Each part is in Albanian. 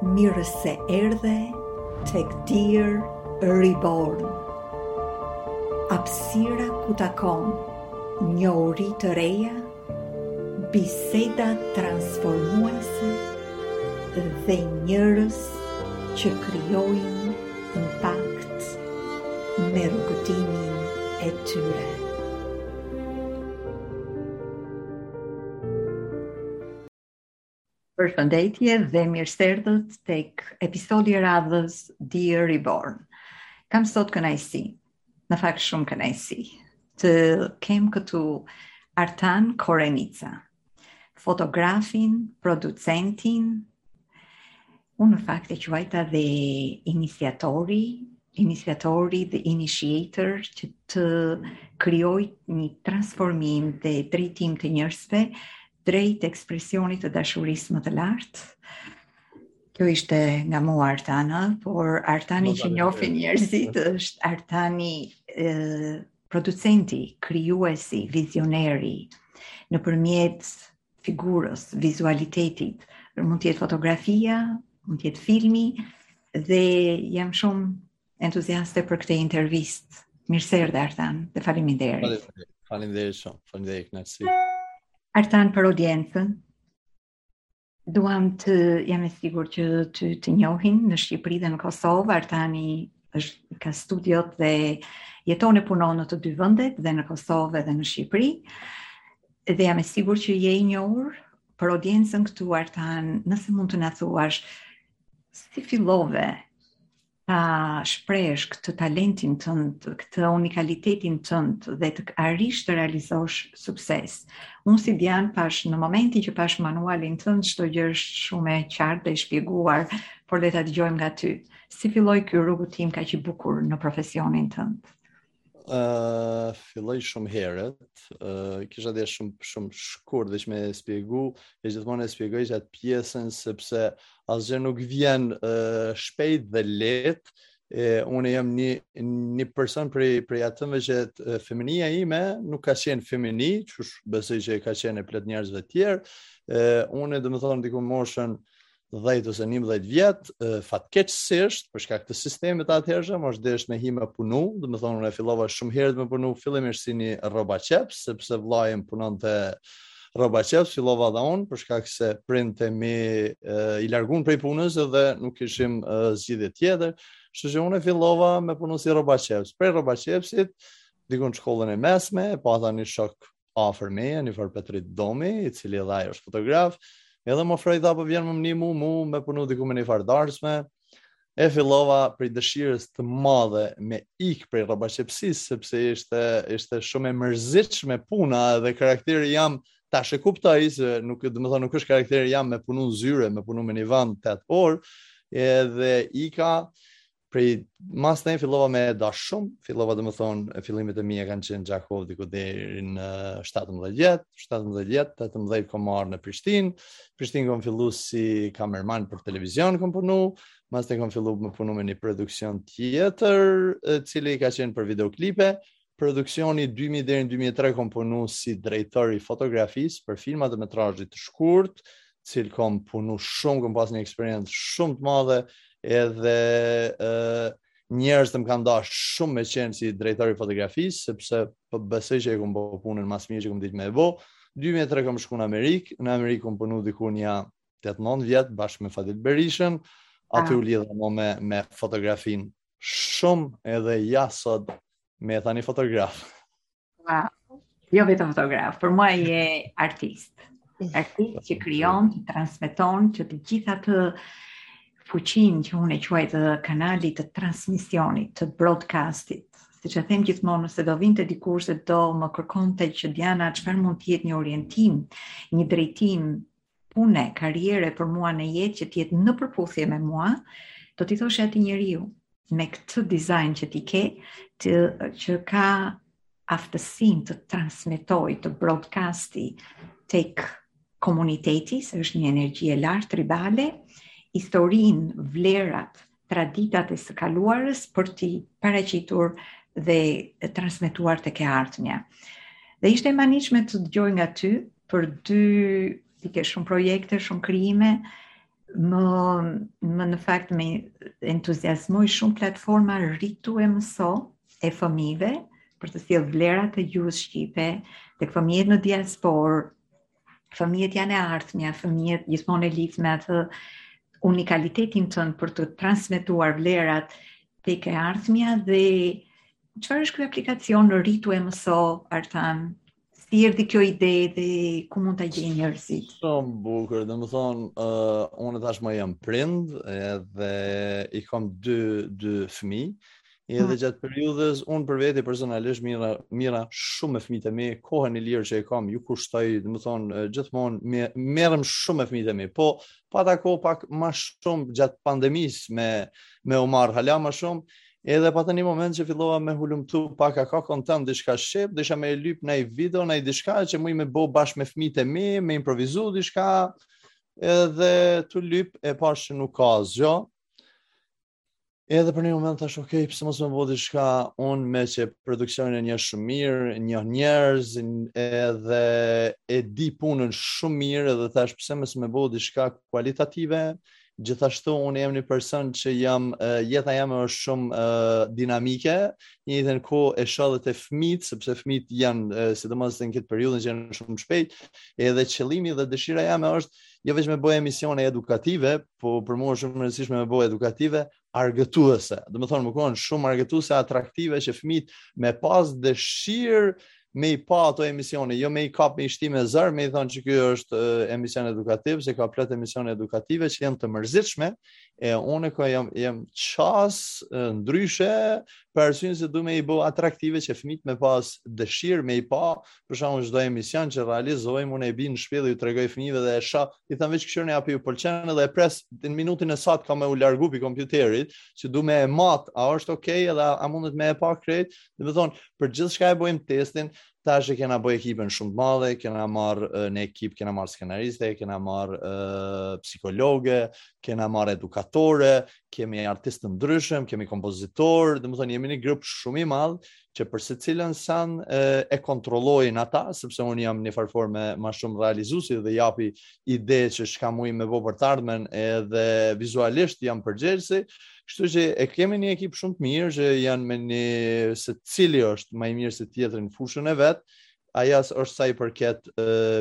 Mirë se erdhe tek Dear Reborn. Hapësira ku takon njohuri të reja, biseda transformuese dhe njerëz që krijojnë impakt me rrugëtimin e tyre. Përshëndetje dhe mirë se erdhët tek episodi i radhës Dear Reborn. Kam sot kënaqësi, në fakt shumë kënaqësi, të kem këtu Artan Korenica, fotografin, producentin, unë në fakt e quajta dhe iniciatori, iniciatori dhe initiator që të krijojë një transformim dhe drejtim të njerëzve drejt ekspresionit të dashurisë më të lartë. Kjo ishte nga mu Artan, por Artani që njofin njerëzit është Artani Producenti, krijuesi, vizioneri, nëpërmjet figurës, vizualitetit, mund të jetë fotografia, mund të jetë filmi dhe jam shumë entuziaste për këtë intervistë. Mirë se erdhe Artan dhe faleminderit. Faleminderit shumë. Faleminderit Naçi. Artan për audiencën. Duam të jam e sigurt që të të njohin në Shqipëri dhe në Kosovë, Artani është ka studiuar dhe jeton e punon në të dy vendet dhe në Kosovë dhe në Shqipëri. Dhe jam e sigurt që je i njohur për audiencën këtu Artan, nëse mund të na thuash si fillove ta shprehësh këtë talentin tënd, këtë unikalitetin tënd dhe të arrish të realizosh sukses. Unë si Diana pashë në momentin që pashë manualin tënd çdo gjë është shumë e qartë dhe e shpjeguar, por le ta dëgjojmë nga ty. Si filloi ky rrugëtim kaq i bukur në profesionin tënd? Uh, filloi shumë herët, uh, kisha dashtë shumë shumë shkurt veç me e spjegu, e gjithmonë e spjegoj qat pjesën sepse asgjë nuk vjen uh, shpejt dhe lehtë, e unë jam një një person prej prej atyne që feminia ime nuk ka qenë femini, qysh besoj që ka qenë plot njerëzve të tjerë. Ë unë domethënë diku moshën 10 ose 11 vjet, fatkeqësisht për shkak të sistemit të atëhershëm, m'osht dasht me hi me punu, domethënë unë fillova shumë herët me punu fillimisht si një rrobaqepës, sepse vllai im punonte rrobaqepës, fillova dhe unë për shkak se prindët m'i largun prej punës dhe nuk kishim zgjidhje tjetër. Kështu që unë fillova me punu si rrobaqepës. Prej rrobaqepësit, dikun n'shkollën e mesme, pata një shok afër meje, një farë Petrit Domi, i cili edhe ai është fotograf, edhe më ofroi tha po vjen me m'nimu mu, me punu diku me një farë darsme, e fillova prej dëshirës të madhe me ik prej rrobaqepësisë sepse ishte ishte shumë e mërzitshme puna dhe karakteri jem tash e kuptoj se nuk domethënë nuk është karakteri jem me punu n'zyre me punu në një vend tetë orë edhe ika Prej, mas ne fillova me e dash shumë, fillova domethënë, fillimet e mia kanë qenë n'Gjakovë diku deri në 17 vjetë, 17 vjetë, 18 kom ardh në Prishtinë, n'Prishtinë kom fillu si kamerman për televizion kom punu, mas ne kom fillu me punu me një produksion tjetër, i cili ka qenë për videoklipe, produksioni 2000 deri në 2003 kom punu si drejtor i fotografisë për filma të metrazhit të shkurt, cil kom punu shumë, kom pas një eksperiencë shumë të madhe, edhe uh, njerëzit më kanë dasht shumë me qenë si drejtor i fotografisë, sepse po besoj që e kom bërë punën ma së miri që kom ditë me e bë. 2003 kam shkuar në Amerikë, në Amerikë kom punu diku një 8-9 vjet bashkë me Fadil Berishën, aty ah. u lidha më me me fotografin shumë edhe ja sot me thanë fotograf. Wow. Jo vetëm fotograf, për mua je artist. Artist që krijon, që transmeton, që të gjitha atë fuqinë që unë e quaj të kanalit të transmisionit, të broadcastit. Siç e them gjithmonë, nëse do vinte dikush dhe do më kërkonte që Diana, çfarë mund të jetë një orientim, një drejtim pune, karriere për mua në jetë që të jetë në përputhje me mua, do t'i thosha atij njeriu me këtë dizajn që ti ke, të, që ka aftësinë të transmetojë, të broadcasti tek komuniteti, se është një energji e lartë tribale, historinë, vlerat, traditat e së kaluarës për t'i paraqitur dhe transmetuar tek e ardhmja. Dhe ishte e mahnitshme të dëgjoj nga ty për dy ti ke shumë projekte, shumë krijime, më më në fakt më entuziazmoi shumë platforma rritu e mëso e fëmijëve për të sjellë vlerat e gjuhës shqipe tek fëmijët në diasporë Fëmijët janë e ardhmja, fëmijët gjithmonë e lidh me atë unikalitetin tënd për të transmetuar vlerat tek e ardhmja dhe çfarë është ky aplikacion në Rritu e Mëso Artan? Si erdhi kjo ide dhe ku mund ta gjejnë njerëzit? Sa bukur, domethënë, ë uh, unë tashmë jam prind edhe i kam dy dy fëmijë. Edhe hmm. gjatë periudhës, unë për vete personalisht, mirrna, mirrna shumë me fëmijët e mi, kohën e lirë që e kam, ju kushtoj, domethonë, gjithmonë, merrem shumë me fëmijët e mi, po, pata kohë pak ma shumë gjatë pandemisë me, me u marr, hala ma shumë, edhe pata një moment që fillova me hulumtu, pak a ka kontent, diçka shqip, deshta me lyp ni video, ni diçka, që muj me bo bashkë me fëmijët e mi, me improvizu diçka, edhe tu lyp e pashë nuk ka asgjo, Edhe për një moment thash, ok, pse mos me bo diçka un meqë produksionin e njoh shumë mirë, njoh njerëz edhe e di punën shumë mirë edhe thash pse mos me bo diçka kualitative. Gjithashtu unë jam një person që jam jeta jem është shumë uh, dinamike, edhe nëtë ku e shoh edhe te fëmit, sepse fëmit janë sidomos në këtë periudhë që janë shumë shpejt, edhe qëllimi dhe dëshira jem është jo veç me bo emisione edukative, po për mua është shumë e rëndësishme me bo edukative, argëtuese. Domethonë, me kanë shumë argëtuese atraktive që fëmit me pas dëshirë me i pa ato emisione, jo me i kap me i shti me zor, me i thanë që kjo është emision edukativ, se ka plot emision edukative që janë të mërzitshme, e unë kam jam, jam qas ndryshe, për arsyen se du me i bo atraktive që fëmit me pas dëshirë, me i pa, për shembull çdo emision që realizojmë, unë e bin në shtëpi dhe ju tregoj fëmijëve dhe e shoh, i them veç kqyrne a po ju pëlqen edhe e pres në minutën e satë kan me u largu pi kompjuterit, që du me e mat, a është okay edhe a, a mundet me e pa krejt? Domethonë, për gjithçka e bëjmë testin, tash e kena bo ekipën shumë të madhe, kena marr në ekip, kena marr skenariste, kena marr uh, psikologe, kena marr edukatore, kemi artistë t'ndryshëm, kemi kompozitorë, domethonë jemi një grup shumë i madh që për secilin sen e, e kontrollojnë ata, sepse unë jam njëfar forme ma shumë realizusi dhe japi ide që çka muj me bo për t'ardhmen edhe vizualisht jam përgjegjësi, kështu që e kemi një ekip shumë të mirë që janë me ni secili është ma i mirë se tjetri n'fushën e vetë, Ajo është sa i përket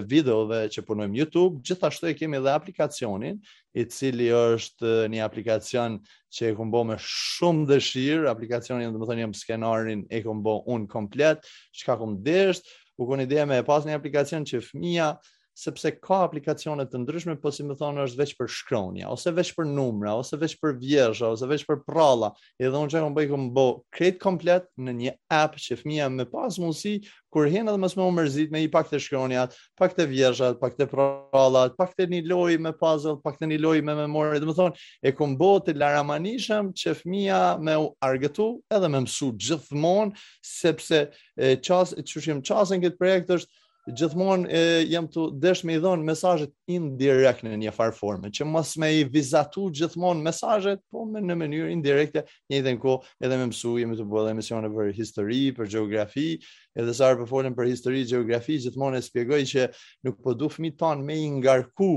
videove që punojmë n'YouTube, gjithashtu e kemi dhe aplikacionin, i cili është një aplikacion që e kum bo me shumë dëshirë, aplikacionin domethënë jam skenarin e kum bo unë komplet, çka kum dashtë, u kon ideja me e pas një aplikacion që fëmija sepse ka aplikacione të ndryshme, po domethonë është veç për shkronja, ose veç për numra, ose veç për vjersha, ose veç për pralla. Edhe unë qe kom bo, kom bo krejt komplet në një app që fëmija me pas mundësi, kur hin edhe mos me u mërzit me hi pak te shkronjat, pak te vjershat, pak te prallat, pak te një lojë me puzzle, pak te një lojë me memory, domethonë, e kom bo të laramanishëm që fëmija me u argëtu edhe me mësu gjithmonë, sepse qas, qasja n'këtë projekt është, gjithmonë e, jam tu dashtë me i dhënë mesazhet indirekt në një farë forme, që mos me i vizatu gjithmonë mesazhet, po me në mënyrë indirekte, njëjtën kohë, edhe me mësu, jemi tu bo edhe emisione për histori, për gjeografi, edhe sa herë po folën për histori, gjeografi, gjithmonë e spjegoj që nuk po du fëmijët tanë me i ngarku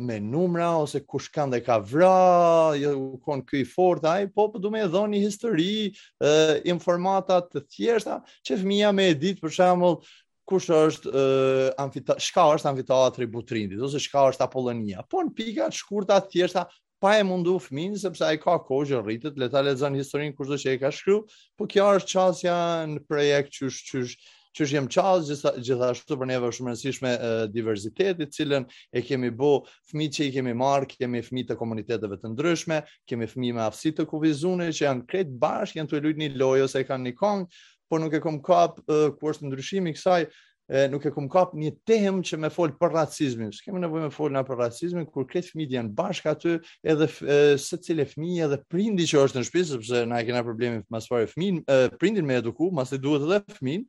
me numra ose kush kënd e ka vra, jo u kon ky i fortë ai, po po du me dhon një histori, ë informata të thjeshta që fëmija me e ditë për shembull kush është ë amfita, çka është amfiteatri i Butrintit ose çka është Apollonia. Po në pika të shkurta të thjeshta pa e mundu fëmijën, sepse ai ka kohë që rritët, le ta lexon historinë kushdo që e ka shkru, po kjo është qasja në projekt qysh, qysh, qysh jam qasë, gjitha, gjithashtu për neve shumë rëndësishme diversiteti, cilën e kemi bo fëmijët që i kemi marrë, kemi fëmijë të komuniteteve të ndryshme, kemi fëmijë me aftësi të kufizune, që janë krejt bashkë, janë tu lujtë një lojë ose e kanë një kongë, por nuk e kom kap uh, ku është ndryshimi kësaj, e, nuk e kom kapë një temë që me folë për racizmin. S'kemi nevojë me folë na për racizmin, kur krejt fëmijët janë bashkë aty edhe e, secili e fëmijë edhe prindi që është në shpi, sepse na e kena problemin mas pari fëmijën, e, prindin me eduku, mas e duhet edhe fëmijën,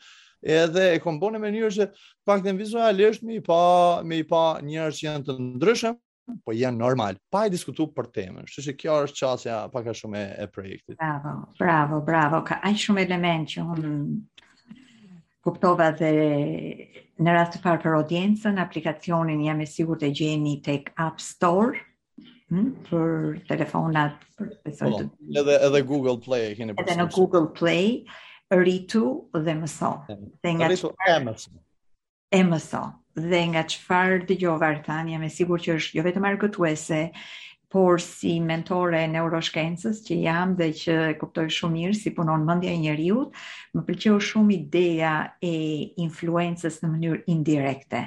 edhe e kom bo në mënyrë që paktën vizualisht me i pa, me i pa njerëz që janë të ndryshëm, po janë normal, pa e diskutu për temën. Kështu që kjo është qasja pak a shumë e, e projektit. Bravo, bravo, bravo. Ka aq shumë elemente që unë kuptova dhe në radhë të parë për audiencën, aplikacionin jam e sigurt e gjeni tek App Store. Hmm, për telefonat për besoj po, të edhe edhe Google Play e keni Edhe në Google Play rritu dhe mëso. Rritu e mëso. e mëso. Dhe nga çfarë dëgjova Artan, jam e sigurt që është jo vetëm argëtuese, por si mentore e neuroshkencës që jam dhe që e kuptoj shumë mirë si punon mendja e njeriut, më pëlqeu shumë ideja e influencës në mënyrë indirekte.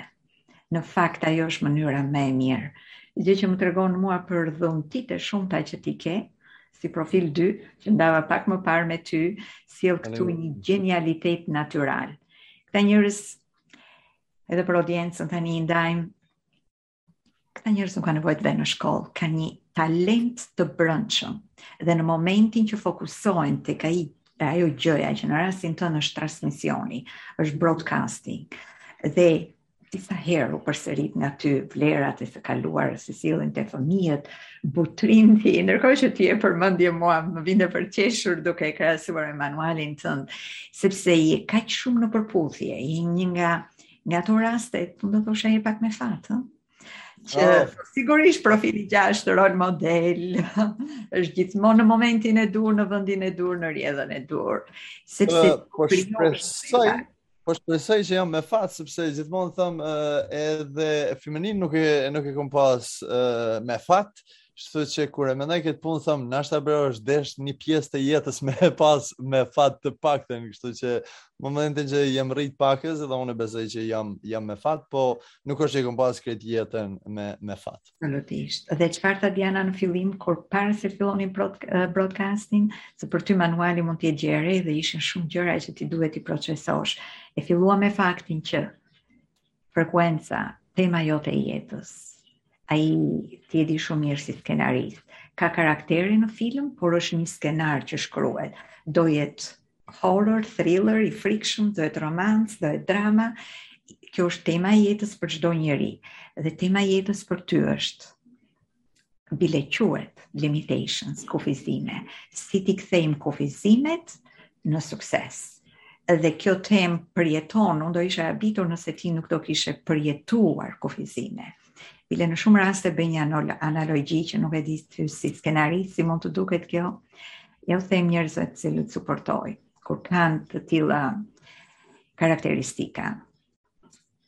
Në fakt ajo është mënyra më e mirë. Gjë që më tregon mua për dhuntitë e shumta që ti ke, si profil 2, që ndava pak më parë me ty, sjell këtu një gjenialitet natyral. Këta njerëz edhe për audiencën tani i ndajmë. Këta njerëz nuk kanë nevojë të venë në shkollë, kanë një talent të brendshëm. Dhe në momentin që fokusohen tek ai, te ajo gjëja që në rastin tonë është transmisioni, është broadcasting. Dhe disa herë u përsërit nga ty vlerat e së kaluarës si sillen te fëmijët butrindi ndërkohë që ti e përmendje mua më vinte për qeshur duke e krahasuar me manualin tënd sepse je kaq shumë në përputhje je një nga nga ato raste të do të shënjë pak me fat që oh. sigurisht profili gjashtë rol model është gjithmonë në momentin e duhur në vendin e duhur në rrjedhën e duhur sepse uh, po shpresoj Po shpresoj që jam me fat sepse gjithmonë thom edhe fëmininë nuk e nuk e kom pas me fat, kështu që kur e mendoj këtë punë thom nashta bre është desh një pjesë të jetës me pas me fat të paktën, kështu që momentin që jam rrit pakëz edhe unë besoj që jam jam me fat, po nuk është që kam pas krejt jetën me me fat. Absolutisht. Dhe çfarë tha Diana në fillim kur para se fillonim eh, broadcastin, se për ty manuali mund të jetë gjë e re dhe ishin shumë gjëra që ti duhet t'i procesosh. E filluam me faktin që frekuenca, tema jote e jetës. A ti e di shumë mirë si skenarist. Ka karakteri në film, por është një skenar që shkruhet. Do jetë horror, thriller, i frikshëm, do jetë romancë, do jetë drama, kjo është tema e jetës për çdo njeri dhe tema e jetës për ty është bile quhet limitations, kufizime, si t'i kthejmë kufizimet në sukses. Dhe kjo temë përjeton, unë do isha habitur nëse ti nuk do kishe përjetuar kufizime Bile në shumë raste bëj një analogji që nuk e di ty si skenarist, si mund të të duket kjo. Jua them njerëzve të cilët suportoj, kur kanë të tilla karakteristika.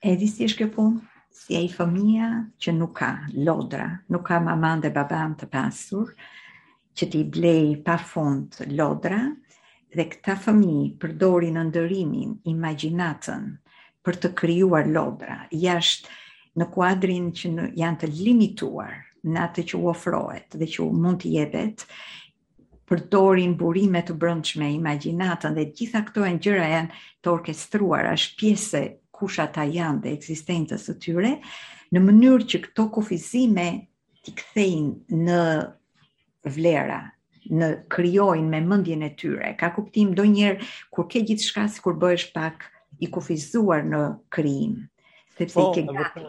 E di si është kjo punë? Si ai fëmija që nuk ka lodra, nuk ka maman dhe baban të pasur, që t'i blejë pafund lodra dhe këta fëmijë përdorin ëndërrimin, imagjinatën për të krijuar lodra, jashtë në kuadrin që në, janë të limituar në atë që u ofrohet dhe që mund të jepet, përdorin burime të brëndshme, imagjinatën dhe të gjitha këto janë gjëra janë të orkestruar, është pjesë e kush ata janë dhe ekzistencës së tyre, në mënyrë që këto kufizime t'i kthejnë në vlera, në krijojnë me mendjen e tyre. Ka kuptim ndonjëherë kur ke gjithçka sikur bëhesh pak i kufizuar në krijim, sepse po, i ke gati.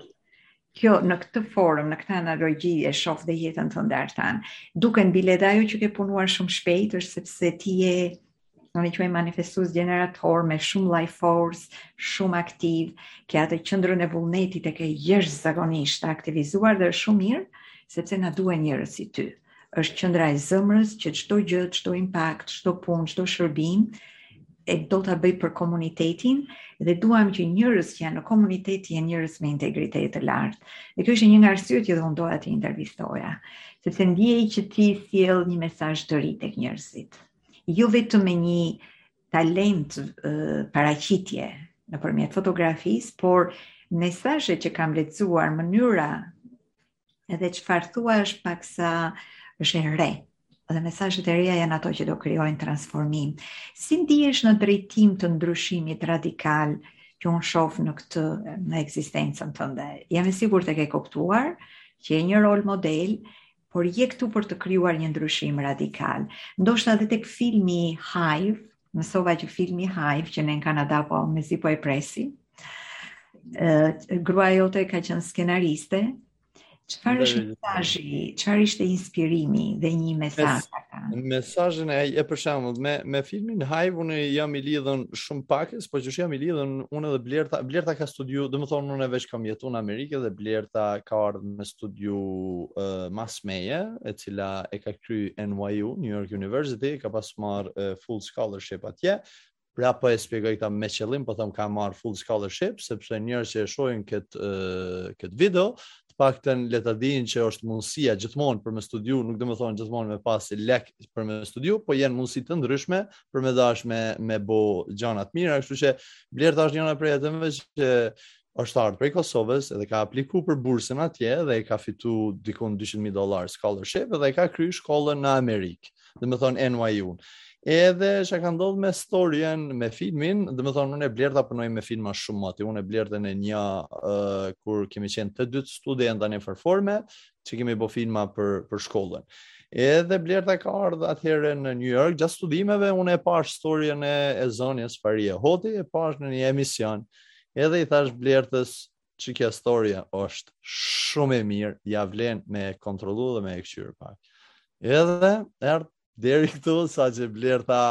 Kjo në këtë formë, në këtë analogji e shoh dhe jetën tënde Artan. Duken bile dhe ajo që ke punuar shumë shpejt është sepse ti je Unë që manifesting generator me shumë life force, shumë aktiv, ke atë qëndrën e vullnetit e ke jashtëzakonisht aktivizuar dhe shumë mirë, sepse na duhen njerëz si ty. është qëndra e zemrës që çdo gjë, çdo impact, çdo punë, çdo shërbim, e do ta bëjë për komunitetin dhe duam që njerëz që janë në komunitet janë njerëz me integritet të lartë. Dhe kjo ishte një nga arsyet që dhe unë doja të intervistoja, sepse ndjej që ti sjell një mesazh të ri tek njerëzit. jo vetëm me një talent uh, paraqitje nëpërmjet fotografisë, por mesazhet që kam lexuar, mënyra edhe çfarë thua është paksa është e re. Dhe mesazhet e reja janë ato që do krijojnë transformim. Si ndihesh në drejtim të ndryshimit radikal që unë shoh në këtë në ekzistencën tënde? Jam e sigurt e ke kuptuar që je një rol model, por je këtu për të krijuar një ndryshim radikal. Ndoshta edhe tek filmi Hive, mësova që filmi Hive që ne në Kanada mezi po e presim. Ë gruaja jote ka qenë skenariste. Çfarë është mesazhi? Çfarë ishte inspirimi dhe një mesazh ata? Mesazhin e e për shembull me me filmin Hive unë jam i lidhun shumë pak, po qysh jam i lidhun unë edhe Blerta, Blerta ka studiu, domethënë unë veç kam jetu në Amerikë dhe Blerta ka ardhë me studiu uh, mas meje, e cila e ka kry NYU, New York University, ka pas marrë uh, full scholarship atje, pra po e shpjegoj këta me qëllim, po them ka marrë full scholarship, sepse njerëzit që e shohin këtë uh, kët video, të paktën le ta dinë që është mundësia gjithmonë për me studiu, nuk domethënë gjithmonë me pas lek për me studiu, po janë mundësi të ndryshme për me dash me, me bo gjana të mira, kështu që Blerta ësht njëna prej atyre që është ardhur prej Kosovës dhe ka apliku për bursën atje dhe e ka fituar diku 200.000 dollar scholarship dhe ka kryer shkollën në Amerikë, domethënë NYU. Edhe çka ndodhi me storyen, me filmin, domethënë, unë e Blerta punojmë me filma shumë moti, unë e Blerta në një, uh, kur kemi qenë të dytë studentë në njëfarë forme, i kemi bo filma për, për shkollën. Edhe Blerta ka ardhë atëherë në New York, gjatë studimeve, unë e pashë storyen e, e zonjës Fahrie Hoti, e pashë në një emision, Edhe i thashë Blertës që kjo storja është shumë e mirë, ia vlen me e kontrollu dhe me e këqyrë pak. Edhe erdh deri këtu, saqë Blerta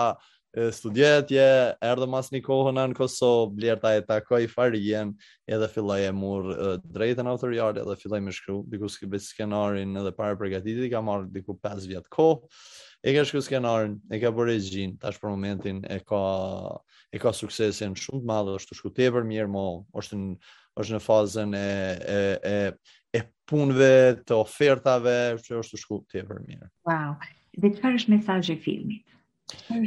e studioi atje, erdh mas një kohe në Kosovë, Blerta e takoi Fahrien, edhe filloi e mur të drejtën autoriale dhe filloi me shkru, diku sa ka bë skenarin edhe parapërgatitjet, ka marrë diku 5 vjet kohë, e ka shkru skenarin, e ka bërë regjinë, tash për momentin e ka e ka suksesin shumë të madh, është shku tepër mirë, mo, është në është në fazën e e e e punëve të ofertave, që është tu shku tepër mirë. Wow. Dhe çfarë është mesazhi i filmit?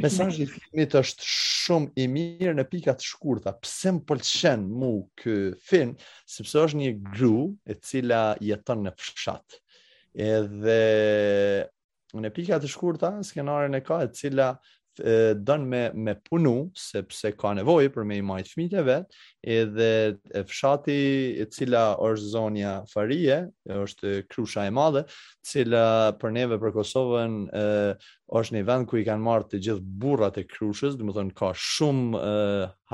Mesazhi i filmit është shumë i mirë në pika të shkurta. Pse më pëlqen mu ky film? Sepse është një gru e cila jeton në fshat. Edhe Në pika të shkurta, skenarin e ka e cila don me punu sepse ka nevojë për me i majtë fëmijët e vet, edhe fshati e cila është zonja Fahrije, është Krusha e Madhe, e cila për neve për Kosovën ë është një vend ku i kanë marrë të gjithë burrat e Krushës, domethonë ka shumë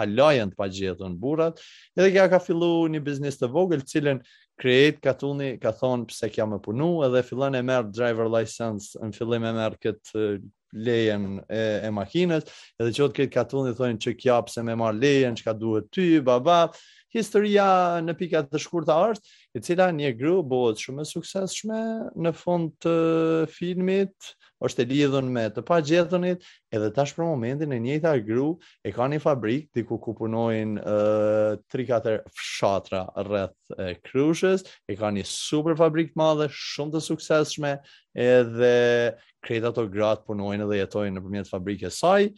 hala janë të pagjetun burrat, edhe kja ka fillu një biznes të vogël, të cilën krejt katuni ka thonë pse kja me punu edhe fillon e merr driver license në fillim e merr këtë lejen e, e makinës edhe qashtu krejt katuni thojnë që kja pse me marrë lejen që ka duhet ty, baba historia në pika të shkurta është e cila një gru bëhet shumë e suksesshme në fund të filmit është e lidhun me të pagjetunit, edhe tash për momentin e njëjta gru e ka një fabrikë diku ku punojnë uh, 3-4 fshatra rreth e, Krushës, e ka një super fabrikë të madhe, shumë të suksesshme, edhe krejt ato gratë punojnë edhe jetojnë nëpërmjet fabrikës saj,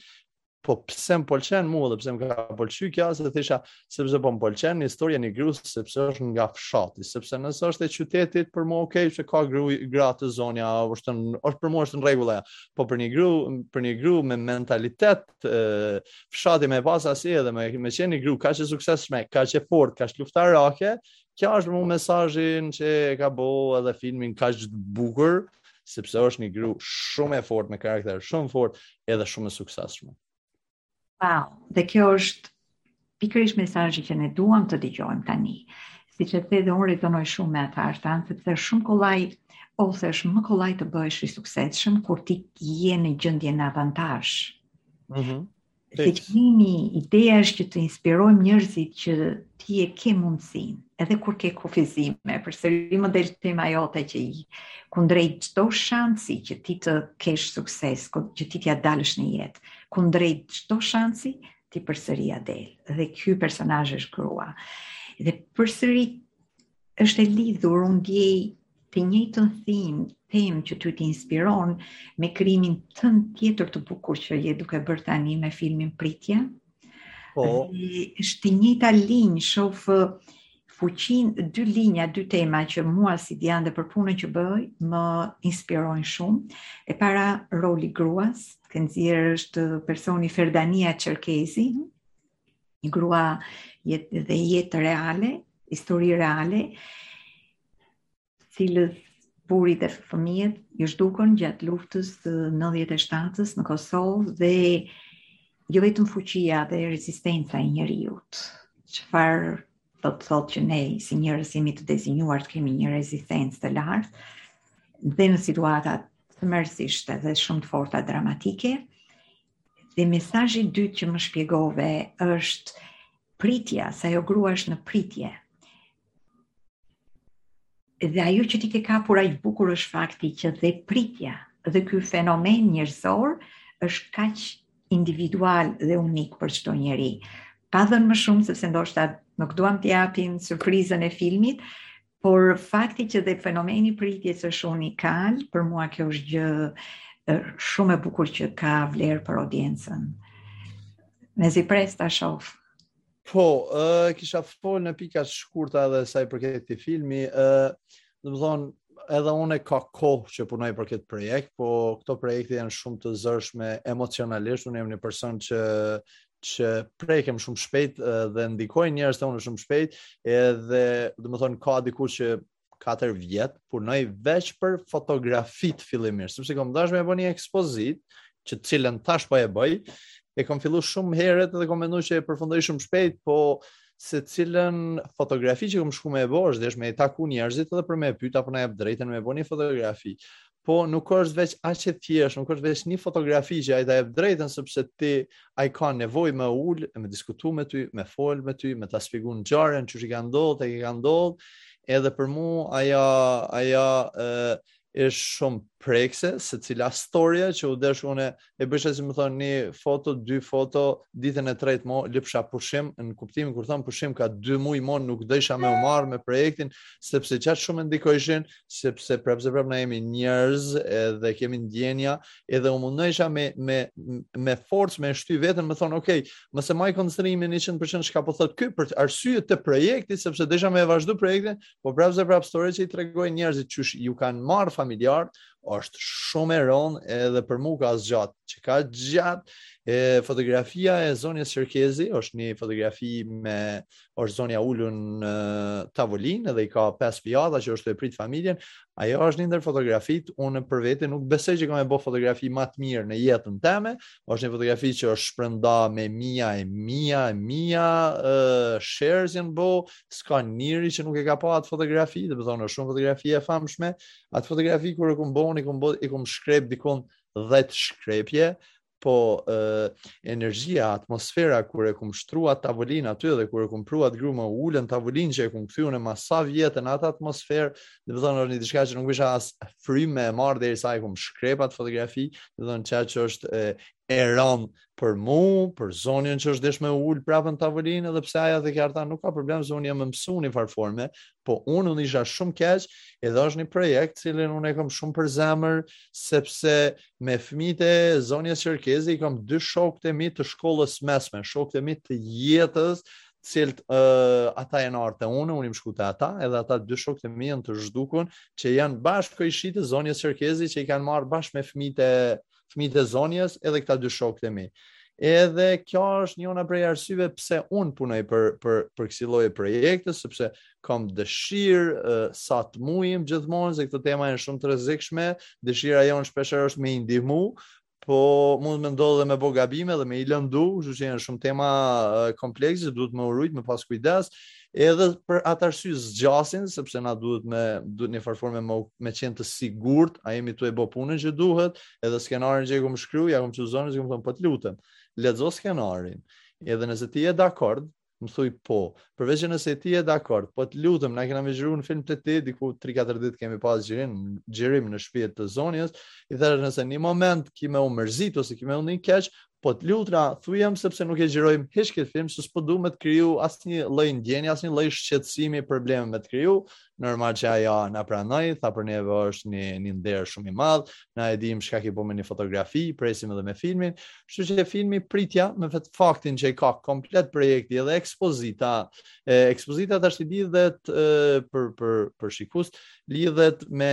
po pse më pëlqen mua dhe pse më ka pëlqy kjo e thashë sepse po më pëlqen historia e një gruas sepse është nga fshati sepse nëse është e qytetit për mua okay se ka gru gra të zonja është është për mua është në rregull ajo po për një gru për një gru me mentalitet e, fshati me pas asi edhe me me qenë një gru kaq e suksesshme kaq e fortë kaq luftarake kjo është mu mesazhi që ka bo edhe filmin kaq të bukur sepse është një gru shumë e fortë me karakter shumë të fortë edhe shumë e suksesshme. Wow, dhe kjo është pikërisht mesazhi që ne duam të dëgjojmë tani. Siç e the dhe unë rezonoj shumë me atë Arta, sepse është shumë kollaj ose është më kollaj të bëhesh i suksesshëm kur ti je në gjendje në avantazh. Mhm. Mm Fitimi, ideja është që të inspirojmë njerëzit që ti e ke mundësinë, edhe kur ke kufizime, përsëri më del tema jote që kundrejt çdo shansi që ti të kesh sukses, që ti t'ia dalësh në jetë, kundrejt çdo shansi, ti përsëri ia del, dhe ky personazh është grua. Dhe përsëri është e lidhur, unë ndjej të njëjtën thim, them që ty të inspiron me krijimin tënd tjetër të bukur që je duke bërë tani me filmin Pritja. Po. Dhe është e njëjta linjë, shof fuqinë, dy linja, dy tema që mua si Dian dhe për punën që bëj, më inspirojnë shumë. E para roli i gruas, ke nxjerrë, është personi Ferdonije Qerkezi, një grua jetë, dhe jetë reale, histori reale, së cilës burri dhe fëmijët iu zhdukën gjatë luftës të 97-ës në Kosovë dhe jo vetëm fuqia dhe rezistenca e njeriut, çfarë do të thotë që ne si njerëz jemi të dizenjuar të kemi një rezistencë të lartë dhe në situata të mërzitshme dhe shumë të forta dramatike, Dhe mesazhi i dytë që më shpjegove është pritja, sa ajo grua është në pritje. Dhe ajo që ti ke kapur aq bukur është fakti që dhe pritja dhe ky fenomen njerëzor është kaq individual dhe unik për çdo njeri. Pa dhënë më shumë sepse ndoshta nuk duam të japim surprizën e filmit, Por fakti që dhe fenomeni i pritjes është unikal, për mua kjo është gjë shumë e bukur që ka vlerë për audiencën. Mezi pres ta shoh. Po, ë uh, kisha fol në pika të shkurta edhe sa i përket këtij filmi, ë uh, domethënë edhe unë ka kohë që punoj për këtë projekt, po këto projekte janë shumë të zorshme emocionalisht, unë jam një person që që prekem shumë shpejt dhe ndikojnë njerëzit te unë shumë shpejt, edhe domethënë ka diku që 4 vjet punoj veç për fotografitë fillimisht, sepse kam dashur me bë një ekspozitë, që të cilën tash po e bëj, e kam filluar shumë herët dhe kam menduar që e përfundoj shumë shpejt, po secilën fotografi që kam shku me e bo është dashtë me i taku njerëzit edhe për me i pyt a po ma jep drejtën me e bo një fotografi. po nuk është veç aq e thjeshtë, nuk është veç një fotografi që ai ta jep drejtën sepse ti ai ka nevojë me u ul, me diskutu me ty, me fol me ty, me ta shpjegu ngjarjen, qysh i ka ndodhur, te ku i ka ndodhur, edhe për mua ajo ajo ë ishte shumë prekëse secila storje që u desh unë e bojsha, si me thonë, një foto, dy foto, ditën e tretë mo, lypsha pushim, në kuptimin kur thonë pushim, ka dy muj mo, nuk dojsha me u marrë me projektin, sepse qaq shumë ndikojshin, sepse prapë se prapë na jemi njerëz dhe kemi ndjenja, edhe u mundojsha me, me, me forcë, me shty veten, me thonë, okej, okay, mos e maj koncentrimin 100% çka po thotë ky, për arsye të projektit, sepse dojsha me vazhdu projektin, po prapë se prapë storjet që i tregojnë njerëzit që iu kanë marrë familjarë, është shumë e rëndë edhe për mua ka zgjat, që ka zgjat fotografia e zonjës Qerkezi është një fotografi ku është zonja ulur në tavolinë dhe i ka pesë pjata që është tu e prit familjen. Ajo është një ndër fotografitë unë për vete nuk besoj që kam me bë fotografi më të mirë në jetën time. Është një fotografi që është shpërnda me mija e mija e mija uh, shares janë bo, s'ka njeri që nuk e ka pa atë fotografi, dhe më thonë është shumë fotografi e famshme, Atë fotografi kur e kom bo, i kom bo, i kom shkrep dikun 10 shkrepje, po e, energjia, atmosfera kur e kom shtru atë tavolinë aty dhe kur e kom pru atë gru me ul n'tavolinë që e kom kthy mas sa vjetëve në atë atmosferë, domethonë është një diçka që nuk mujsha as frymë me marr derisa e kom shkrep atë fotografi, domethonë çka që është e, e rënd për mu, për zonjën që është desh me ul prap n'tavolinë, edhe pse ajo edhe qartë tha nuk ka problem se unë jam mësu n'njëfarë forme, po unë unë isha shumë keq, edhe është një projekt të cilin unë e kam shumë për zemër, sepse me fmitë e zonjës Qerkezi i kam dy shok të mi të shkollës mesme, shok të mi të jetës, të cilt uh, ata jenë ardh te unë, unë jom shku te ata, edhe ata dy shok të mi janë të zhdukun, që janë bashkë kojshitë e zonjës Qerkezi që i kanë marrë bashkë me fmitë e uh, fëmijët e zonjës edhe këta dy shokët e mi. Edhe kjo është njana prej arsyeve pse un punoj për për për kësi lloj projekte, sepse kam dëshirë uh, sa të mujim gjithmonë se këto tema janë shumë të rrezikshme, dëshira jonë shpesh është me i ndihmu, po mund të ndodhë dhe me bo gabime dhe me i lëndu, kështu që janë shumë tema uh, komplekse, duhet me u rujt, me pas kujdes. Edhe për atë arsye zgjasin sepse na duhet me duhet në njëfarë forme me me qenë të sigurt, a jemi tu e bë punën që duhet, edhe skenarin që e kam shkruar, ia kam çu zonjës, i kam thënë po të lutem, lexo skenarin. Edhe nëse ti je dakord, më thuj po. Përveç që ti je dakord, po të lutem, na kena me xhiru një film te ti, diku 3-4 ditë kemi pas xhirim, xhirim në shtëpi të zonjës, i thashë nëse në një moment ki me u mërzit ose ki me u ni keq, Po të lutna, thujëm sepse nuk e xhirojmë hiç këtë film, se s'po du me të kriju asnjë lloj ndjenje, asnjë lloj shqetsimi probleme me të kriju, normal që ajo e pranoi, tha për neve është një, një nder shumë i madhë, na e dim çka ki bo me një fotografi, presim edhe me filmin, shtu që e filmi Pritja me vetë faktin që i ka komplet projekti edhe ekspozita, e, ekspozita tash i lidhet e, për, për, për shikus, lidhet me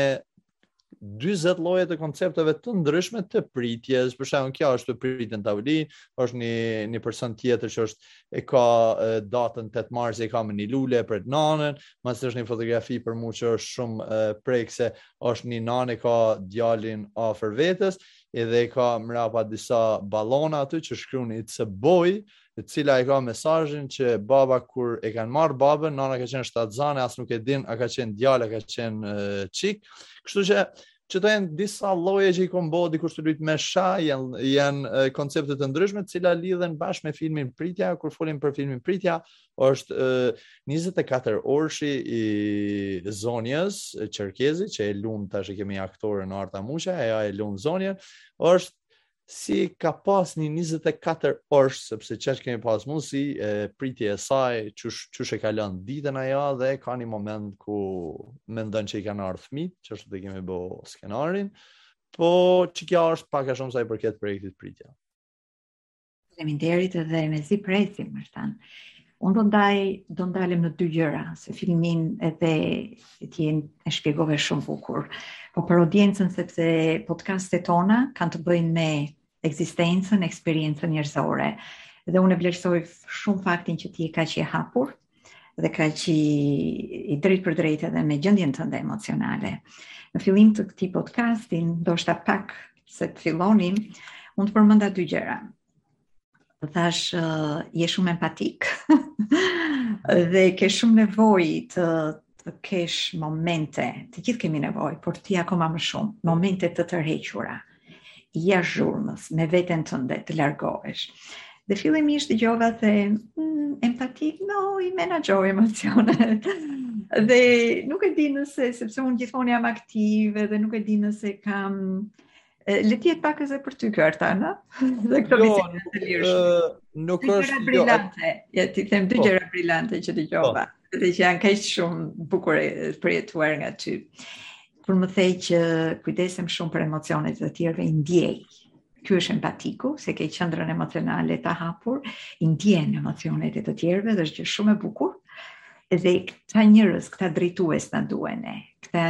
40 lloje e koncepteve të ndryshme të pritjes. Për shembull, kjo është tu prit në tavolinë, është një një person tjetër që është e ka e, datën 8 mars e ka me një lule e pret nanën, masnej është një fotografi për mua që është shumë e, prekse, është një nanë e ka djalin afër vetes, edhe i ka mrapa disa ballona aty që shkruan it's a boy, e cila e ka mesazhin që baba kur e kanë marr babën, nana ka qenë shtatzane, as nuk e din a ka qenë djalë, a ka qenë çik. Kështu që që të jenë disa lloje që i kanë bërë dikush të lutë me sha, janë janë koncepte të ndryshme të cilat lidhen bashkë me filmin Pritja, kur folim për filmin Pritja, është e, 24 orëshi i zonjës Qerkezi, që e lun tash e kemi aktoren Arta Muçaj, ajo e lun zonjën, është si ka pas një 24 orësh sepse qaq kemi pas mundësi e pritje e saj qysh qysh e kalon ditën ajo dhe ka një moment ku mendon që i kanë ardh fmijt, qashtu e kemi bo skenarin. Po që kjo është pak a shumë sa i përket projektit pritja. Faleminderit edhe me zi presim, më thënë. Unë do ndaj, do ndalem në dy gjëra, se filmin edhe ti e shpjegove shumë bukur. Po për audiencën sepse podcastet tona kanë të bëjnë me ekzistencën, eksperiencën njerëzore. Dhe unë e vlerësoj shumë faktin që ti je kaq i hapur dhe kaq i drejtpërdrejt edhe me gjendjen tënde emocionale. Në fillim të këtij podcasti, ndoshta para se të fillonim, unë të përmenda dy gjëra. të thash uh, je shumë empatik dhe ke shumë nevojë të të kesh momente, të gjithë kemi nevojë, por ti akoma më shumë, momente të tërhequra, jashtë zhurmës, me veten tënde, të largohesh. Dhe fillimisht dëgjova te mm, empatik, no, i menaxhoj emocionet. dhe nuk e di nëse sepse unë gjithmonë jam aktive dhe nuk e di nëse kam Le të jetë pak edhe për ty kjo Artan. Dhe këto jo, biseda të lirë. Nuk është gjëra jo, brilante. Ja t'i them dy po. gjëra brilante që dëgjova, po. dhe që janë kaq shumë bukur përjetuar nga ty. Kur më the që kujdesem shumë për emocionet e të tjerëve, i ndjej. Ky është empatiku, se ke qendrën emocionale të hapur, i ndjen emocionet e të tjerëve dhe është gjë shumë e bukur. Edhe këta njerëz, këta drejtues na duhen ne. Këta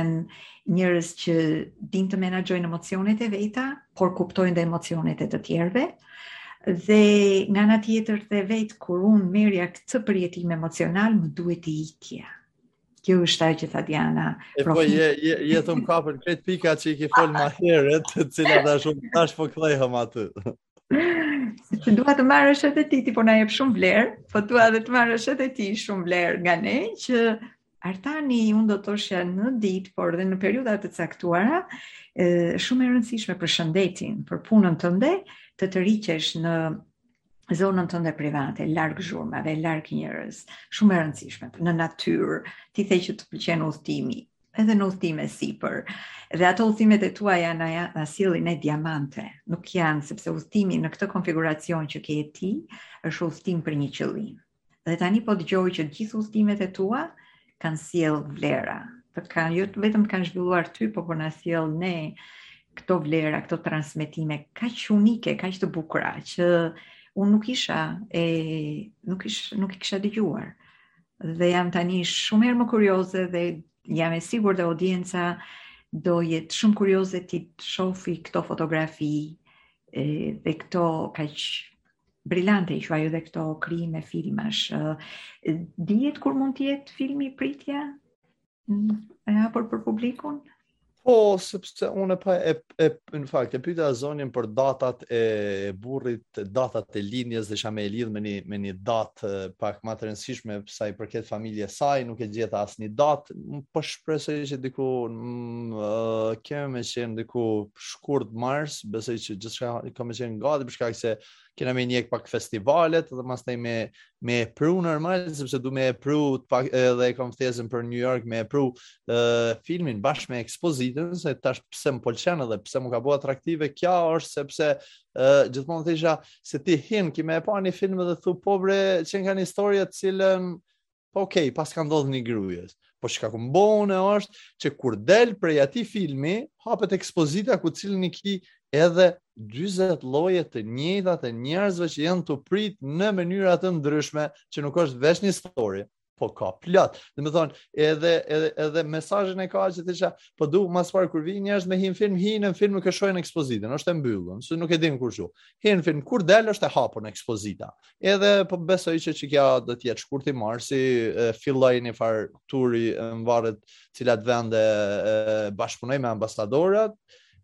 njerëz që dinë të menaxhojnë emocionet e veta, por kuptojnë dhe emocionet e të tjerëve. Dhe nga ana tjetër the vetë kur unë merrja këtë përjetim emocional, më duhet të ikja. Kjo është ajo që tha Diana. E po je je je tu m'i kapë krejt pikat që i ke fol ma herët, të cilat ashtu tash po kthehem aty. Se dua të marrësh edhe ti, ti po na jep shumë vlerë, po dua edhe të marrësh edhe ti shumë vlerë nga ne që Artani, unë do thoshja në ditë, por dhe në periudha të caktuara, ë, shumë e rëndësishme për shëndetin, për punën tënde, të tërhiqesh në zonën tënde private, larg zhurmave, larg njerëzve, shumë e rëndësishme, në natyrë, ti the që të pëlqen udhëtimi, edhe në udhëtime sipër. Dhe ato udhëtimet e tua na ja, na sjellin ne diamante. Nuk janë sepse udhëtimi në këtë konfiguracion që ke ti është udhëtim për një qëllim. Dhe tani po dëgjoj që të gjithë udhëtimet e tua kanë sjell vlera. Të kanë jo vetëm kanë zhvilluar ty, por po na sjell ne këto vlera, këto transmetime kaq unike, kaq të bukura që unë nuk isha e nuk ish nuk i kisha dëgjuar. dhe jam tani shumë herë më kurioze dhe jam e sigurt dhe audienca do jetë shumë kurioze t'i shofi këto fotografi e, dhe këto kaq brilante i quaj dhe këto krime filmash. Dihet kur mund të jetë filmi pritja? Mm, e hapur për publikun? Po, sepse unë pa e, e në fakt e pyeta zonjën për datat e burrit, datat e lindjes dhe desha me e lidh me një me një datë pak ma të rëndësishme përsa i përket familjes së saj, nuk e gjeta asnjë datë. Po shpresoj që diku uh, kem me qenë diku shkurt mars, besoj që gjithçka ka me qenë gati për shkak se kena me ndjek pak festivalet dhe mastaj me, me e pru normal, sepse du me e pru pak, edhe e kam ftesën për New York, me e pru uh, filmin bashkë me ekspozitën, se tash pse më pëlqen edhe pse m'u ka bo atraktive, qikja është sepse uh, gjithmonë thojsha se ti hin, ki me e pa një film edhe thu, po bre, qenka një histori e cilën Ok, paska ndodhë një grujes. Po çka kom bo unë është që kur del prej atij filmi, hapet ekspozita ku cilën ki edhe 20 lloje të njëjta të njerëzve që janë torturu në mënyra të ndryshme që nuk është veç një story po ka plot. Domethonë, edhe, edhe, edhe mesazhin e ka që thashë, po du, ma s'pari kur vijnë njerëz me hinë film, hinë në film nuk e shojnë ekspozitën, është e mbyllun, se nuk e dinë kur shu. Hinë film, kur del është e hapur në ekspozita. Edhe po besoj që qikja do të jetë shkurti marsi, filloj një farë turi varet në cilat vende bashkëpunoj me ambasadorat,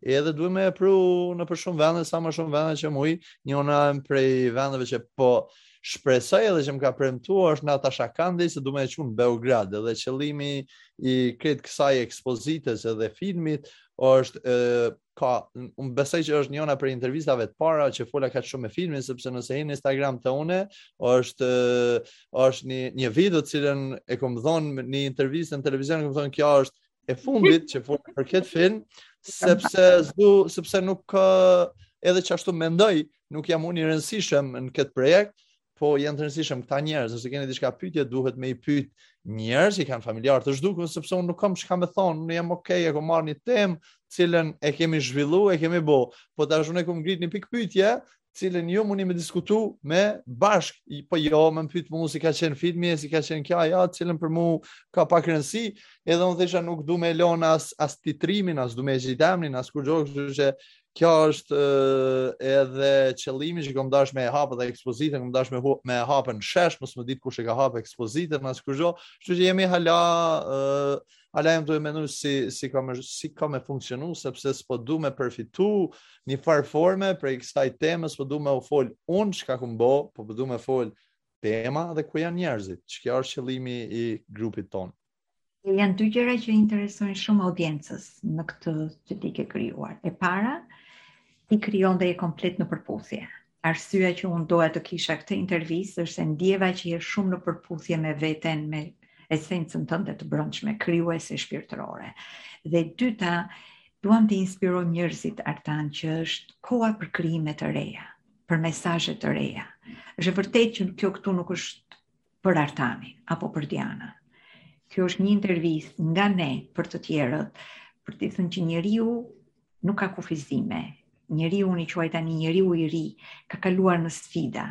edhe duhet me e pru nëpër shumë vende, sa më shumë vende që muj, njëna prej vendeve që po shpresoj edhe që më ka premtu është Natasha Kandiq, se du me e çu në Beograd, edhe qëlimi i krejt kësaj ekspozitës edhe filmit, është ka un besoj që është njona prej intervistave të para që fola kaq shumë me filmin sepse nëse hin në Instagram te unë është është një një video të cilën e kam dhënë në një intervistë në televizion kam thënë kjo është e fundit që foli për këtë film sepse s'du sepse nuk edhe qashtu mendoj nuk jam unë i rëndësishëm në këtë projekt po janë të rëndësishëm këta njerëz, nëse keni diçka pyetje, duhet me i pyet njerëz që kanë familjar të zhdukur, sepse unë nuk kam çka me thon, unë jam ok, e kam marrë një temë, cilën e kemi zhvilluar, e kemi bë. Po tash unë kam ngrit një pikëpyetje, cilën ju mundi me diskutu me bashk, po jo, me më pyet mua si ka qenë filmi, si ka qenë kjo, ja, cilën për mua ka pak rëndësi, edhe unë thashë nuk du me lon as, as titrimin, as du me gjithamnin, as kurgjo, që Kjo është edhe qëllimi që kam dash me e hapë dhe ekspozitën, kam dash me me e hap n'shesh, mos me ditë kush e ka hapë ekspozitën, as kush jo. Kështu që jemi hala hala jam duhe menu si si ka me si ka me funksionu sepse s'po du me përfitu një farë forme prej kësaj teme, s'po du me u fol unë çka kam bo, po po du me fol tema dhe ku janë njerëzit. Qe kjo është qëllimi i grupit tonë. Janë dy gjëra që interesojnë shumë audiencës në këtë që ti ke krijuar. E para, ti krijon dhe je komplet në përputhje. Arsyeja që unë doja të kisha këtë intervistë është se ndjeva që je shumë në përputhje me veten, me esencën tënde të brendshme, krijuese shpirtërore. Dhe dyta, duam të inspirojmë njerëzit Artan që është koha për krijime të reja, për mesazhe të reja. Është vërtet që kjo këtu nuk është për Artanin apo për Dianën. Kjo është një intervistë nga ne për të tjerët, për të thënë që njeriu nuk ka kufizime. Njeriu i quaj tani njeriu i ri, ka kaluar në sfida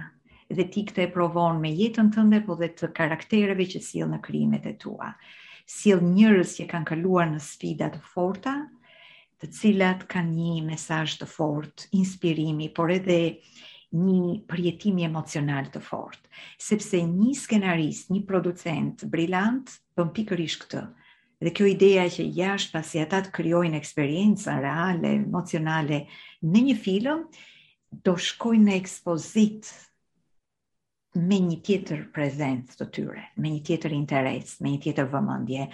dhe ti këtë e provon me jetën tënde, po dhe të karaktereve që sjell në krijimet e tua. Sjell njerëz që kanë kaluar në sfida të forta të cilat kanë një mesazh të fortë, inspirimi, por edhe një përjetim emocional të fortë, sepse një skenarist, një producent brilant bën pikërisht këtë. Dhe kjo ideja që jashtë pasi ata të krijojnë eksperiencën reale, emocionale në një film, do shkojnë në ekspozitë me një tjetër prezencë të tyre, me një tjetër interes, me një tjetër vëmendje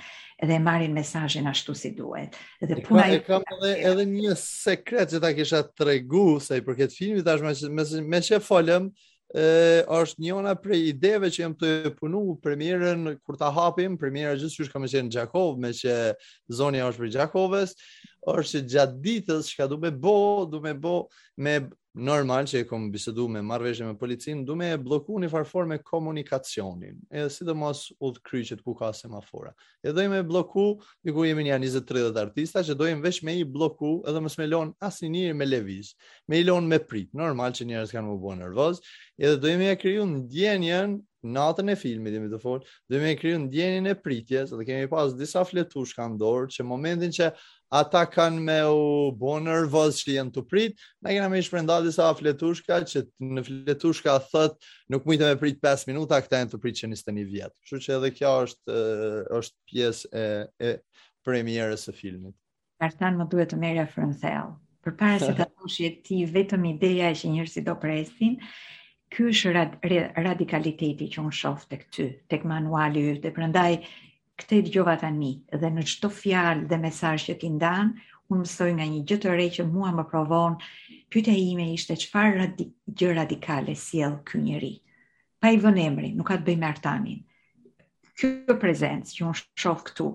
dhe marrin mesazhin ashtu si duhet. Dhe puna e kam edhe edhe një sekret që ta kisha tregu sa i përket filmit tash me me, me që folëm ë është njëra prej ideve që jam tu punu premierën kur ta hapim, premiera gjithsesi ka me qenë në Gjakovë, meqë zonja është prej Gjakovës, është që gjatë ditës çka du me bo, du me bo, me normal që e kom bisedu me marrëveshje me policinë, du me e bloku një farë forme komunikacionin, edhe sidomos udhëkryqet ku ka semafora. Edhe dojmë me bloku, diku jemi një 20-30 artista, që dojmë vesh me i bloku edhe mos me lon asnjë me lëviz, me i lon me prit, normal që njerëzit kanë me u bo nervoz, edhe dojmë me kriju ndjenjën natën e filmit jemi t'u fol, dhe me kriju ndjenjën e pritjes, dhe kemi pas disa fletushka n'dorë, që momentin që ata kanë me u bo nervoz që janë t'u prit, na kena me i shpërnda disa fletushka, që në fletushka thotë, nuk mujtët me prit 5 minuta, këta janë t'u prit qe njëzet e një vjet. Kështu që edhe kja është, është pjesë e, e premierës e filmit. Artan më duhet të merrja frymë thellë. Përpara se ta thoshe ti vetëm ideja që njerëzit do presin, ky është rad, radikaliteti që unë shof tek ty, tek manuali yt, dhe prandaj këtë dëgjova tani, dhe në çdo fjalë dhe mesazh që ti ndan, unë mësoj nga një gjë të re që mua më provon, pyetja ime ishte çfarë radi, gjë radikale sjell ky njeri. pa i vënë emrin, nuk ka të bëjë me Artanin. Kjo prezencë që unë shoh këtu,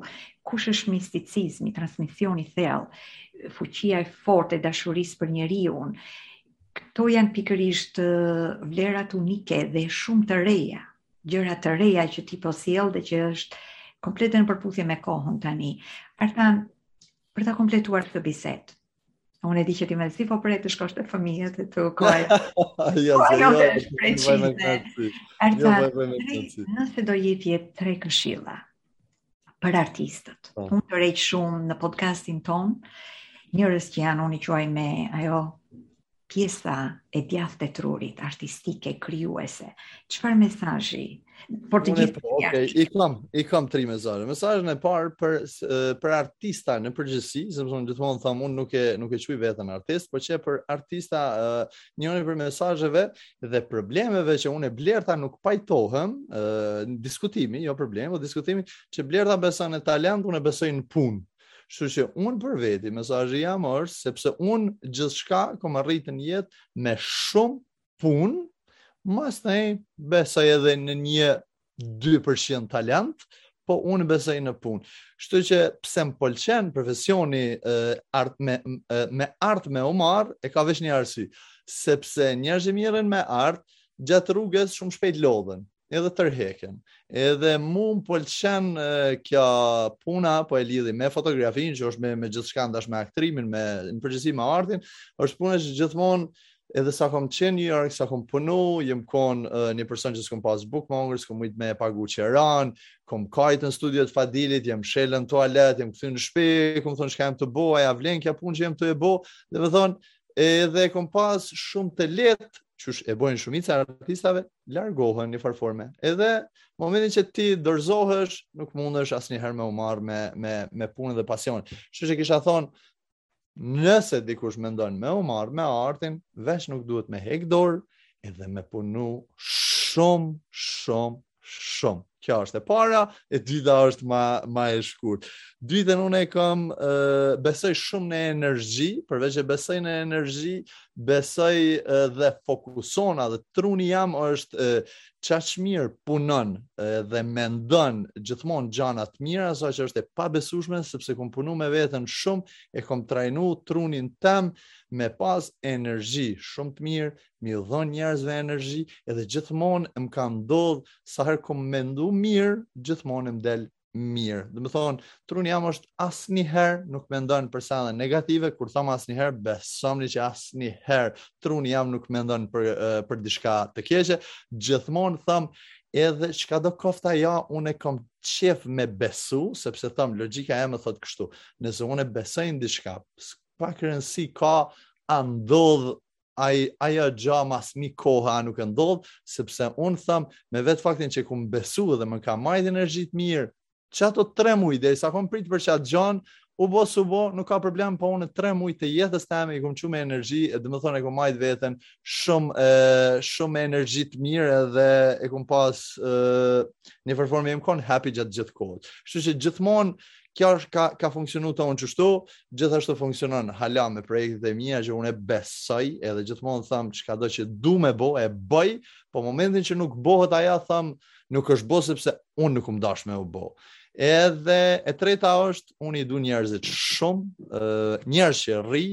kush është misticizmi, transmisioni i thellë, fuqia e fortë e dashurisë për njeriun, këto janë pikërisht vlerat unike dhe shumë të reja, gjëra të reja që ti po sjell dhe që është komplet në përputhje me kohën tani. Artan, për ta kompletuar këtë bisedë, Unë e di që ti mezi po pret të shkosh te fëmijët e tu. Ja, mezi, ja, ja, ja, nëse do jepje tre këshilla për artistët, po. unë tërheq shumë në podcastin tonë, njerëz që janë unë i quaj me ajo Pjesa e djathtë e trurit, artistike, krijuese. Çfarë mesazhi? Për të gjithë. Po, okay, i kam, i kam tri mesazhe. Mesazhin e parë për për artista në përgjithësi, sepse unë gjithmonë them unë nuk e nuk e quj veten artist, por qe për artista uh, njëri prej mesazheve dhe problemeve që unë e Blerta nuk pajtohem, uh, diskutimi, jo problemi, po diskutimi që Blerta beson në talent, unë besoj në punë. Kështu që unë për veti, mesazhi jem është sepse unë gjithçka kam arritur në jetë me shumë punë, mos, e besoj edhe në një 2% talent, po unë besoj në punë. Kështu që pse më pëlqen profesioni e, art me e, me art me u marrë, e ka veç një arsye, sepse njerëzit mirren me art gjatë rrugës shumë shpejt lodhen. edhe tërheqen. Edhe mu më pëlqen kjo puna, po e lidhi me fotografinë, që është me, me gjithçka, n'dash me aktrimin, me në përgjithësi me artin, është puna që gjithmonë, edhe sa kom qenë New York, sa kom punu, jem kon uh, një person që s'kom pas bukë me hongër, s'kom mujtë me e pagu qiranë, kom kajtë në studio t'Fadilit, jem mshelë në toalet, jem këthy në shpi, kom thonë çka jem tu bo, a ja vlen kja punë që jem tu e bo, domethonë, edhe kom pas shumë të lehtë qysh e bojnë shumica e artistave, largohen njëfar forme. Edhe momentin që ti dorëzohesh, nuk mundesh asnjëherë me u marr me me me punën dhe pasionin. Kështu që kisha thon, nëse dikush mendon me u marr me artin, veç nuk duhet me hek dorë, edhe me punu shumë, shumë, shumë. Kjo është e para, e dyta është ma, ma e shkurt. Dytën unë e kam, uh, besoj shumë në energji, përveç që besoj në energji, besoj uh, dhe fokusona dhe truni jem është uh, qaq mirë punon uh, dhe mendon gjithmonë gjana të mira, sa që është e pabesushme, sepse kom punu me veten shumë, e kom trajnu trunin tem me pas energji shumë të mirë, me i dhon njerëzve energji edhe gjithmonë më ka ndodh sa herë kom mendu mirë, gjithmonë më del mirë. Domethonë, truni jem është asnjëherë nuk mendon për sene negative, kur thom asnjëherë, besomni që asnjëherë truni jem nuk mendon për, për diçka të keqe, gjithmonë thom, edhe çkado koftë ajo, unë e kom qef me besu, sepse thom, logjika jeme thotë kështu, nëse unë e besoj ni diçka, pa ka rënsi ka a ndodh ai ajo gja mas një kohe a nuk e ndodh, sepse un thom me vetë faktin që kum besu dhe më ka majt energji të mirë, qato 3 muaj derisa kom prit për qat gjon, u bo s'u bo, nuk ka problem, po unë 3 muaj të jetës teme i kum çu me energji, e domethonë e kum majt veten shumë me shumë energji të mirë dhe e kum pas e, një far forme me kon happy gjatë gjithë kohës. Kështu që gjithmonë kjo është ka ka funksionu te unë qështu, gjithashtu funksionon hala me projektet e mia që unë besoj, edhe gjithmonë them çkado që du me bë, e bëj, po momentin që nuk bëhet ajo them nuk është bë sepse unë nuk u dash me u bë. Edhe e treta është unë i du njerëzit shumë, njerëz që rri,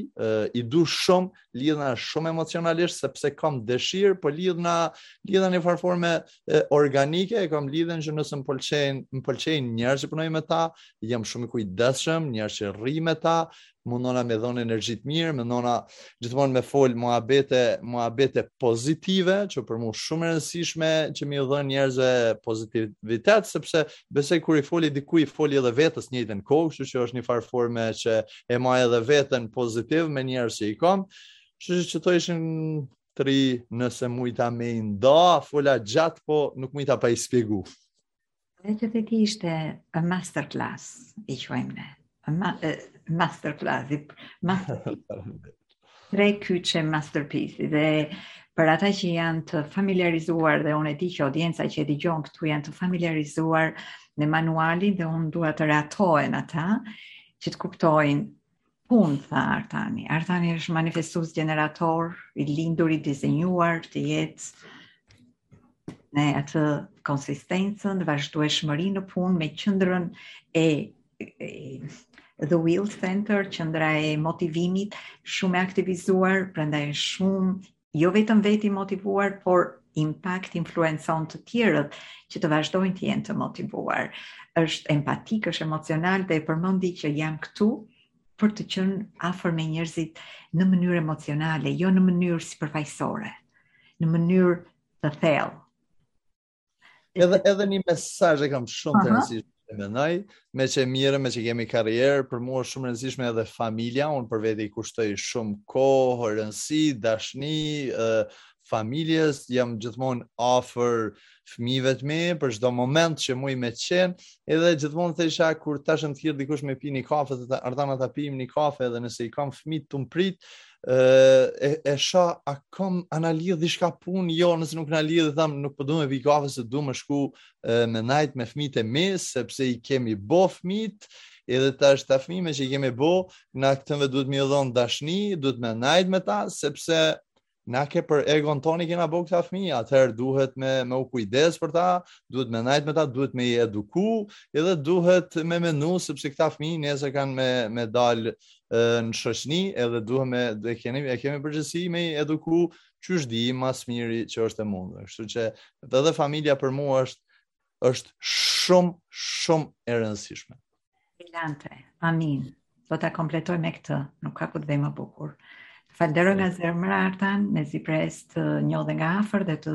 i du shumë, lidhna shumë emocionalisht sepse kam dëshirë, po lidhna lidhna njëfar forme organike e kam lidhjen që nëse më pëlqejnë, më pëlqejnë njerëz që punoj me ta, jam shumë i kujdesshëm, njerëz që rri me ta, mundona me dhon energji të mirë, mundona gjithmonë me fol muhabete, muhabete pozitive, që për mua është shumë e rëndësishme që me dhon njerëzve pozitivitet, sepse besoj kur i foli dikujt i foli edhe vetes në njëjtën kohë, kështu që është një farë forme që e maj edhe veten pozitiv me njerëz që i kam. Kështu që qëto ishin tri nëse mujta me i nda, fola gjatë, po nuk mujta pa i shpjegu. Dhe që të ti ishte a masterclass, i quajmë ne. A ma, a masterclass, i masterpiece. Tre kyçe masterpiece. Dhe për ata që janë të familiarizuar dhe unë e di që audienca që e dëgjon këtu janë të familiarizuar me manualin dhe unë dua të ratohen ata që të kuptojnë punë, tha Artani. Artani është manifestues generator, i lindur, i dizenjuar të jetë me atë konsistencën, vazhdueshmëri në punë me qëndrën e, e The Will Center, qëndra e motivimit, shumë e aktivizuar, prandaj shumë jo vetëm vetë i motivuar, por impakt influencon të tjerët që të vazhdojnë të jenë të motivuar. Është empatik, është emocional dhe e përmendi që jam këtu për të qenë afër me njerëzit në mënyrë emocionale, jo në mënyrë sipërfaqësore, në mënyrë të thellë. Edhe edhe një mesazh e kam shumë të rëndësishëm e mendoj, me qenë mirë, meqë kemi karrierë, për mua është shumë e rëndësishme edhe familja, unë për veti i kushtoj shumë kohë, rëndësi, dashni, uh, familjes, jam gjithmonë afër fëmijëve të mi për çdo moment që muj me qenë, edhe gjithmonë thosha kur tash të thirr dikush me pi një kafe, të, Artan, a ta pimë një kafe edhe nëse i kam fëmijët tu më prit, e, e shoh a kam a na lidh diçka punë jo nëse nuk na lidh tham nuk po du me pi kafe se du me shku me nejt me fëmijët e mi sepse i kemi bo fëmijët edhe tash këta fëmijë që i kemi bo na këtëve duhet me u dhon dashni duhet me nejt me ta sepse na për egon tonë i kena bo këta fëmijë atëherë duhet me me u kujdes për ta duhet me nejt me ta duhet me i eduku edhe duhet me menu sepse këta fëmijë nesër kanë me me dal në shoqni edhe duhet me e kemi e kemi përgjegjësi me i eduku qysh dimë ma së miri që është e mundun. Kështu që dhe dhe familja për mu është është shumë shumë e rëndësishme. Elante, amin. Do ta kompletoj me këtë, nuk ka ku të vejë më bukur. Falënderoj nga zemra Artan, mezi pres të njoh dhe nga afër dhe të